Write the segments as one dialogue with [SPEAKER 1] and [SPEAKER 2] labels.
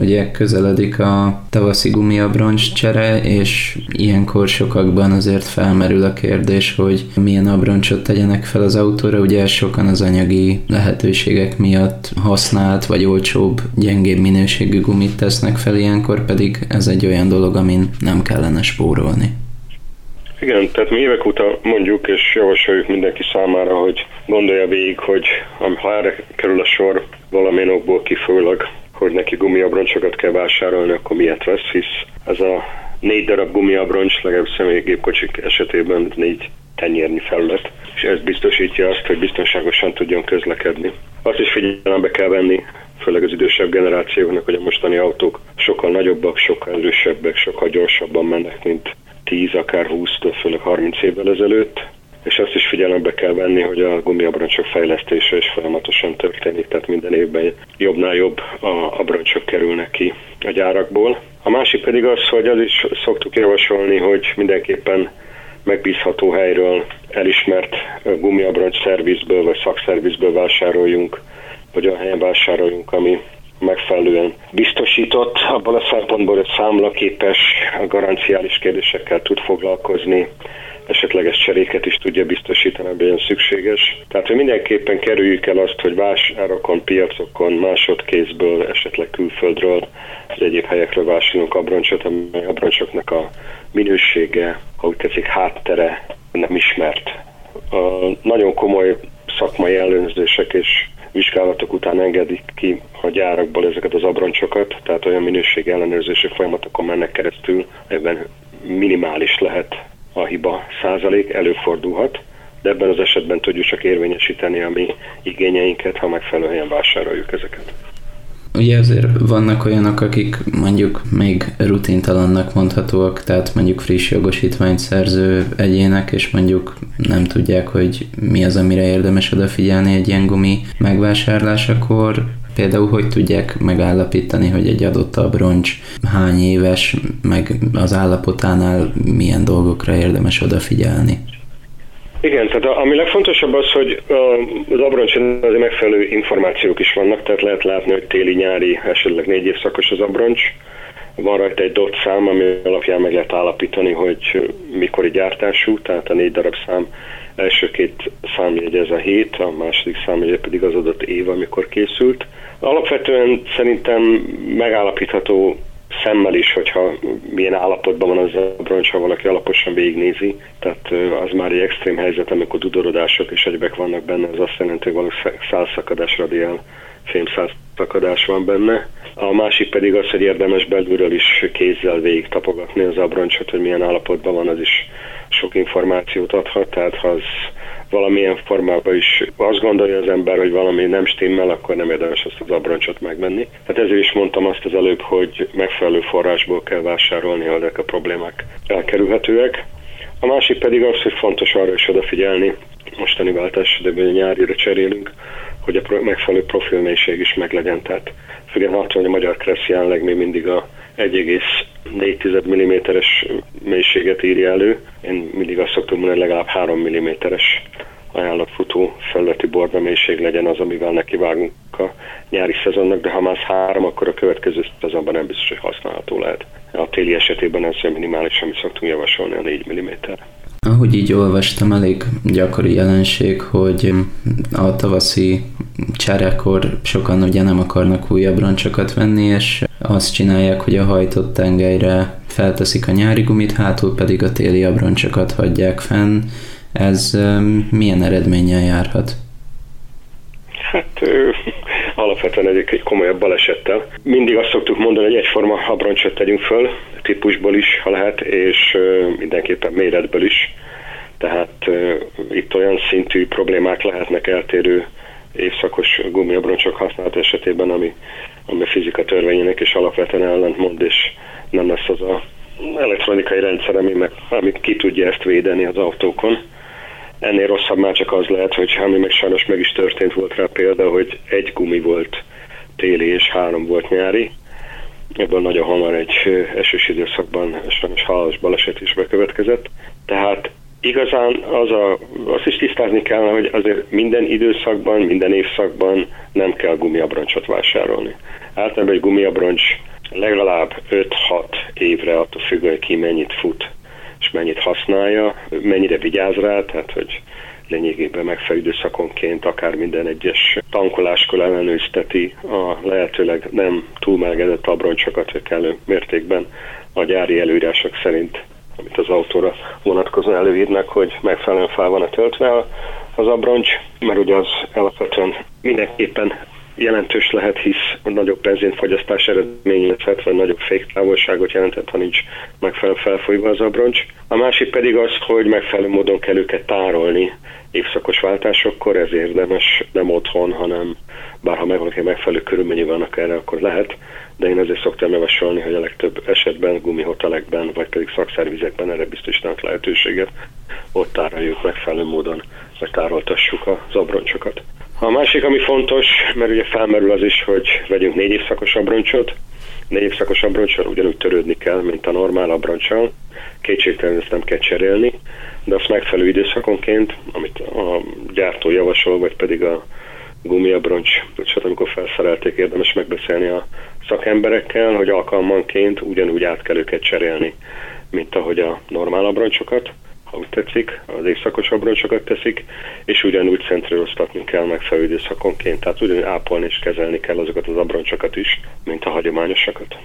[SPEAKER 1] Ugye közeledik a tavaszi gumiabroncs csere, és ilyenkor sokakban azért felmerül a kérdés, hogy milyen abroncsot tegyenek fel az autóra. Ugye sokan az anyagi lehetőségek miatt használt vagy olcsóbb, gyengébb minőségű gumit tesznek fel, ilyenkor pedig ez egy olyan dolog, amin nem kellene spórolni.
[SPEAKER 2] Igen, tehát mi évek óta mondjuk és javasoljuk mindenki számára, hogy gondolja végig, hogy ha erre kerül a sor valamilyen okból kifolyólag, hogy neki gumiabroncsokat kell vásárolni, akkor miért vesz, hisz ez a négy darab gumiabroncs, legalább személygépkocsik esetében négy tenyérnyi felület, és ez biztosítja azt, hogy biztonságosan tudjon közlekedni. Azt is figyelembe kell venni, főleg az idősebb generációknak, hogy a mostani autók sokkal nagyobbak, sokkal erősebbek, sokkal gyorsabban mennek, mint 10, akár 20, főleg 30 évvel ezelőtt, figyelembe kell venni, hogy a gumiabroncsok fejlesztése is folyamatosan történik, tehát minden évben jobbnál jobb a abroncsok kerülnek ki a gyárakból. A másik pedig az, hogy az is szoktuk javasolni, hogy mindenképpen megbízható helyről elismert gumiabroncs szervizből vagy szakszervizből vásároljunk, vagy olyan helyen vásároljunk, ami megfelelően biztosított, abban a szempontból, hogy számlaképes, garanciális kérdésekkel tud foglalkozni, esetleges cseréket is tudja biztosítani, amilyen szükséges. Tehát, hogy mindenképpen kerüljük el azt, hogy vásárokon, piacokon, másodkézből, esetleg külföldről, vagy egyéb helyekről vásárolunk abroncsot, amely abroncsoknak a minősége, ha tetszik, háttere nem ismert. A nagyon komoly szakmai ellenőrzések és vizsgálatok után engedik ki a gyárakból ezeket az abroncsokat, tehát olyan minőség ellenőrzési folyamatokon mennek keresztül, ebben minimális lehet a hiba százalék, előfordulhat, de ebben az esetben tudjuk csak érvényesíteni a mi igényeinket, ha megfelelő helyen vásároljuk ezeket.
[SPEAKER 1] Ugye azért vannak olyanok, akik mondjuk még rutintalannak mondhatóak, tehát mondjuk friss jogosítványt szerző egyének, és mondjuk nem tudják, hogy mi az, amire érdemes odafigyelni egy ilyen gumi megvásárlásakor. Például hogy tudják megállapítani, hogy egy adott abroncs hány éves, meg az állapotánál milyen dolgokra érdemes odafigyelni?
[SPEAKER 2] Igen, tehát ami legfontosabb az, hogy az abroncson azért megfelelő információk is vannak, tehát lehet látni, hogy téli-nyári, esetleg négy évszakos az abroncs. Van rajta egy dot szám, ami alapján meg lehet állapítani, hogy mikori gyártású, tehát a négy darab szám első két számjegy ez a hét, a második számjegy pedig az adott év, amikor készült. Alapvetően szerintem megállapítható szemmel is, hogyha milyen állapotban van az abroncs, ha valaki alaposan végignézi. Tehát az már egy extrém helyzet, amikor dudorodások és egyebek vannak benne, ez azt jelenti, hogy valószínűleg szálszakadás, radiál fémszálszakadás van benne. A másik pedig az, hogy érdemes belülről is kézzel végig tapogatni az abroncsot, hogy milyen állapotban van, az is sok információt adhat, tehát ha az valamilyen formában is azt gondolja az ember, hogy valami nem stimmel, akkor nem érdemes azt az abroncsot megmenni. Hát ezért is mondtam azt az előbb, hogy megfelelő forrásból kell vásárolni, ha ezek a problémák elkerülhetőek. A másik pedig az, hogy fontos arra is odafigyelni, mostani váltás, de nyárira cserélünk, hogy a megfelelő profilmélység is meglegyen. Tehát függetlenül attól, hogy a magyar kressz jelenleg még mindig a 1,4 mm-es mélységet írja elő. Én mindig azt szoktam mondani, hogy legalább 3 mm-es ajánlatfutó felületi borda mélység legyen az, amivel nekivágunk a nyári szezonnak, de ha már három, akkor a következő szezonban nem biztos, hogy használható lehet. A téli esetében ez minimális, amit szoktunk javasolni a 4 mm.
[SPEAKER 1] Ahogy így olvastam, elég gyakori jelenség, hogy a tavaszi cserekor sokan ugye nem akarnak újabb roncsokat venni, és azt csinálják, hogy a hajtott tengelyre felteszik a nyári gumit, hátul pedig a téli abroncsokat hagyják fenn. Ez milyen eredménnyel járhat?
[SPEAKER 2] Hát alapvetően egy, egy komolyabb balesettel. Mindig azt szoktuk mondani, hogy egyforma abroncsot tegyünk föl, típusból is, ha lehet, és mindenképpen méretből is. Tehát itt olyan szintű problémák lehetnek eltérő évszakos gumiabroncsok használat esetében, ami, ami a fizika törvényének is alapvetően ellentmond, és nem lesz az a elektronikai rendszer, ami, meg, ami ki tudja ezt védeni az autókon. Ennél rosszabb már csak az lehet, hogy ami meg sajnos meg is történt volt rá példa, hogy egy gumi volt téli és három volt nyári. Ebből nagyon hamar egy esős időszakban sajnos halálos baleset is bekövetkezett. Tehát igazán az a, azt is tisztázni kell, hogy azért minden időszakban, minden évszakban nem kell gumiabroncsot vásárolni. Általában egy gumiabroncs legalább 5-6 évre attól függ, hogy ki mennyit fut és mennyit használja, mennyire vigyáz rá, tehát hogy lényegében megfelelő időszakonként akár minden egyes tankoláskor ellenőrizteti a lehetőleg nem túlmelegedett abroncsokat, hogy kellő mértékben a gyári előírások szerint amit az autóra vonatkozóan előírnak, hogy megfelelően fel van-e töltve az abroncs, mert ugye az alapvetően mindenképpen jelentős lehet, hisz nagyobb benzinfogyasztás eredményezhet, vagy nagyobb féktávolságot jelenthet, ha nincs megfelelő felfolyva az abroncs. A másik pedig az, hogy megfelelő módon kell őket tárolni évszakos váltásokkor, ez érdemes nem otthon, hanem bárha meg valaki megfelelő körülményi vannak erre, akkor lehet, de én azért szoktam javasolni, hogy a legtöbb esetben gumihotelekben, vagy pedig szakszervizekben erre biztosítanak lehetőséget, ott tároljuk megfelelő módon, vagy tároltassuk az abroncsokat. A másik, ami fontos, mert ugye felmerül az is, hogy vegyünk négy évszakos abroncsot, négy évszakos abroncsal ugyanúgy törődni kell, mint a normál abroncsal. Kétségtelenül ezt nem kell cserélni, de azt megfelelő időszakonként, amit a gyártó javasol, vagy pedig a gumiabroncs, bocsánat, amikor felszerelték, érdemes megbeszélni a szakemberekkel, hogy alkalmanként ugyanúgy át kell őket cserélni, mint ahogy a normál abroncsokat ha úgy tetszik, az évszakos abroncsokat teszik, és ugyanúgy centríroztatni kell megfelelő időszakonként, tehát ugyanúgy ápolni és kezelni kell azokat az abroncsokat is, mint a hagyományosakat.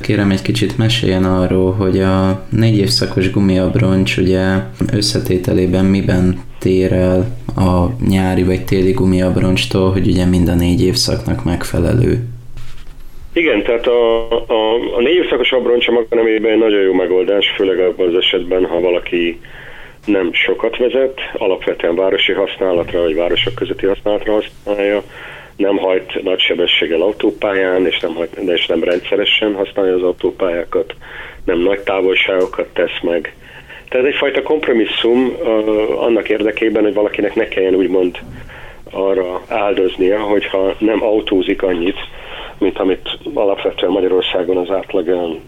[SPEAKER 1] Kérem egy kicsit meséljen arról, hogy a négy évszakos gumiabroncs ugye összetételében miben tér el a nyári vagy téli gumiabroncstól, hogy ugye mind a négy évszaknak megfelelő.
[SPEAKER 2] Igen, tehát a, a, a négy évszakos abroncsa maga nem egy nagyon jó megoldás, főleg abban az esetben, ha valaki nem sokat vezet, alapvetően városi használatra vagy városok közötti használatra használja, nem hajt nagy sebességgel autópályán, és nem, hajt, és nem rendszeresen használja az autópályákat, nem nagy távolságokat tesz meg. Tehát egyfajta kompromisszum uh, annak érdekében, hogy valakinek ne kelljen úgymond arra áldoznia, hogyha nem autózik annyit, mint amit alapvetően Magyarországon az átlag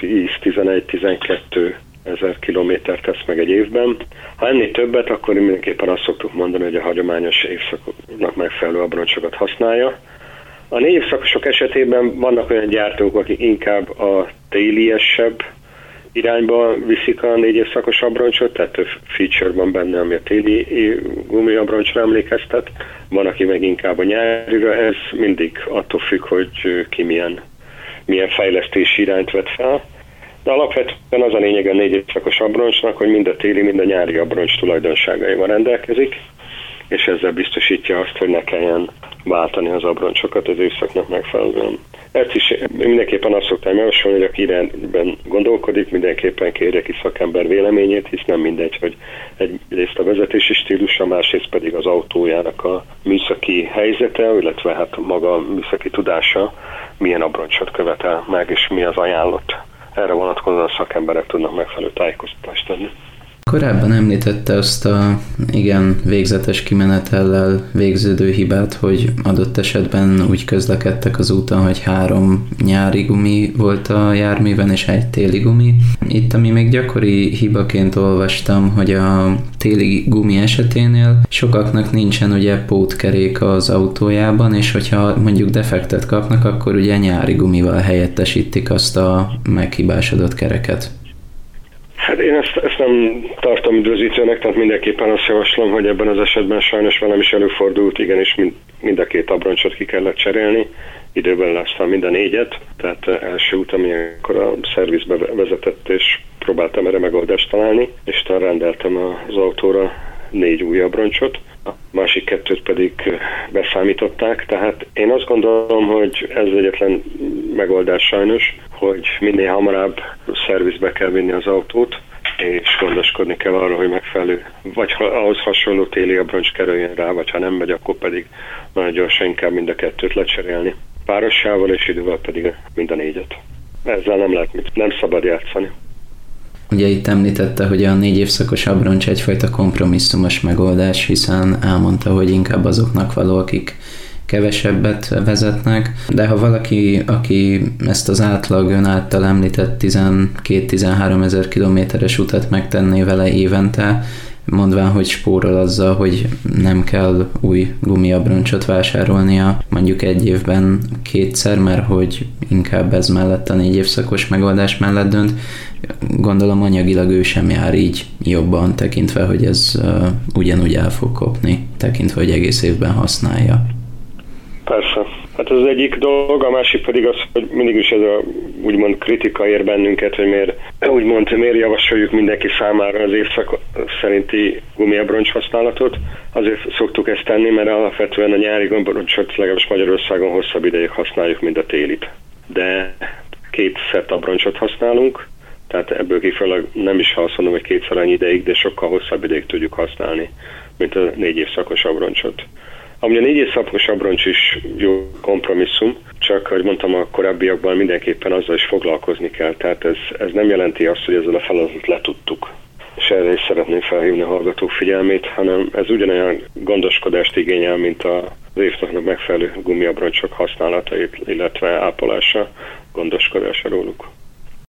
[SPEAKER 2] 10-11-12 ezer kilométer tesz meg egy évben. Ha ennél többet, akkor mindenképpen azt szoktuk mondani, hogy a hagyományos évszaknak megfelelő abroncsokat használja. A négy évszakosok esetében vannak olyan gyártók, akik inkább a téliesebb irányba viszik a négy évszakos abroncsot, tehát több feature van benne, ami a téli gumi abroncsra emlékeztet. Van, aki meg inkább a nyárira, ez mindig attól függ, hogy ki milyen, milyen fejlesztési irányt vett fel. De alapvetően az a lényeg a négy évszakos abroncsnak, hogy mind a téli, mind a nyári abroncs tulajdonságaival rendelkezik, és ezzel biztosítja azt, hogy ne kelljen váltani az abroncsokat az évszaknak megfelelően. Ezt is mindenképpen azt szoktam javasolni, hogy aki irányban gondolkodik, mindenképpen kérje ki szakember véleményét, hisz nem mindegy, hogy egyrészt a vezetési stílusa, másrészt pedig az autójának a műszaki helyzete, illetve hát maga a műszaki tudása milyen abroncsot követel meg, és mi az ajánlott. Erre vonatkozóan szakemberek tudnak megfelelő tájékoztatást adni.
[SPEAKER 1] Korábban említette azt a igen végzetes kimenetellel végződő hibát, hogy adott esetben úgy közlekedtek az úton, hogy három nyári gumi volt a járműben és egy téli gumi. Itt, ami még gyakori hibaként olvastam, hogy a téli gumi eseténél sokaknak nincsen ugye pótkerék az autójában, és hogyha mondjuk defektet kapnak, akkor ugye nyári gumival helyettesítik azt a meghibásodott kereket.
[SPEAKER 2] Hát én ezt, ezt nem tartom üdvözítőnek, tehát mindenképpen azt javaslom, hogy ebben az esetben sajnos velem is előfordult, igenis mind, mind a két abroncsot ki kellett cserélni, időben lesz mind a négyet, tehát első út, amikor a szervizbe vezetett, és próbáltam erre megoldást találni, és talán rendeltem az autóra négy új abroncsot, másik kettőt pedig beszámították, tehát én azt gondolom, hogy ez egyetlen megoldás sajnos, hogy minél hamarabb szervizbe kell vinni az autót, és gondoskodni kell arra, hogy megfelelő, vagy ha ahhoz hasonló téli abroncs kerüljön rá, vagy ha nem megy, akkor pedig nagyon gyorsan inkább mind a kettőt lecserélni. Párossával és idővel pedig mind a négyet. Ezzel nem lehet mit, nem szabad játszani.
[SPEAKER 1] Ugye itt említette, hogy a négy évszakos abroncs egyfajta kompromisszumos megoldás, hiszen elmondta, hogy inkább azoknak való, akik kevesebbet vezetnek, de ha valaki, aki ezt az átlag ön által említett 12-13 ezer kilométeres utat megtenné vele évente, mondván, hogy spórol azzal, hogy nem kell új gumiabroncsot vásárolnia mondjuk egy évben kétszer, mert hogy inkább ez mellett a négy évszakos megoldás mellett dönt. Gondolom anyagilag ő sem jár így jobban, tekintve, hogy ez uh, ugyanúgy el fog kopni, tekintve, hogy egész évben használja.
[SPEAKER 2] Hát ez az egyik dolog, a másik pedig az, hogy mindig is ez a úgymond kritika ér bennünket, hogy miért, úgymond, miért javasoljuk mindenki számára az évszak szerinti gumiabroncs használatot. Azért szoktuk ezt tenni, mert alapvetően a nyári gumiabroncsot legalábbis Magyarországon hosszabb ideig használjuk, mint a télit. De két szett abroncsot használunk, tehát ebből kifolyólag nem is azt mondom, hogy kétszer annyi ideig, de sokkal hosszabb ideig tudjuk használni, mint a négy évszakos abroncsot. Ami a négy évszakos abroncs is jó kompromisszum, csak, ahogy mondtam a korábbiakban, mindenképpen azzal is foglalkozni kell. Tehát ez, ez nem jelenti azt, hogy ezzel a feladatot letudtuk és erre is szeretném felhívni a hallgatók figyelmét, hanem ez ugyanolyan gondoskodást igényel, mint az évszaknak megfelelő gumiabroncsok használata, illetve ápolása, gondoskodása róluk.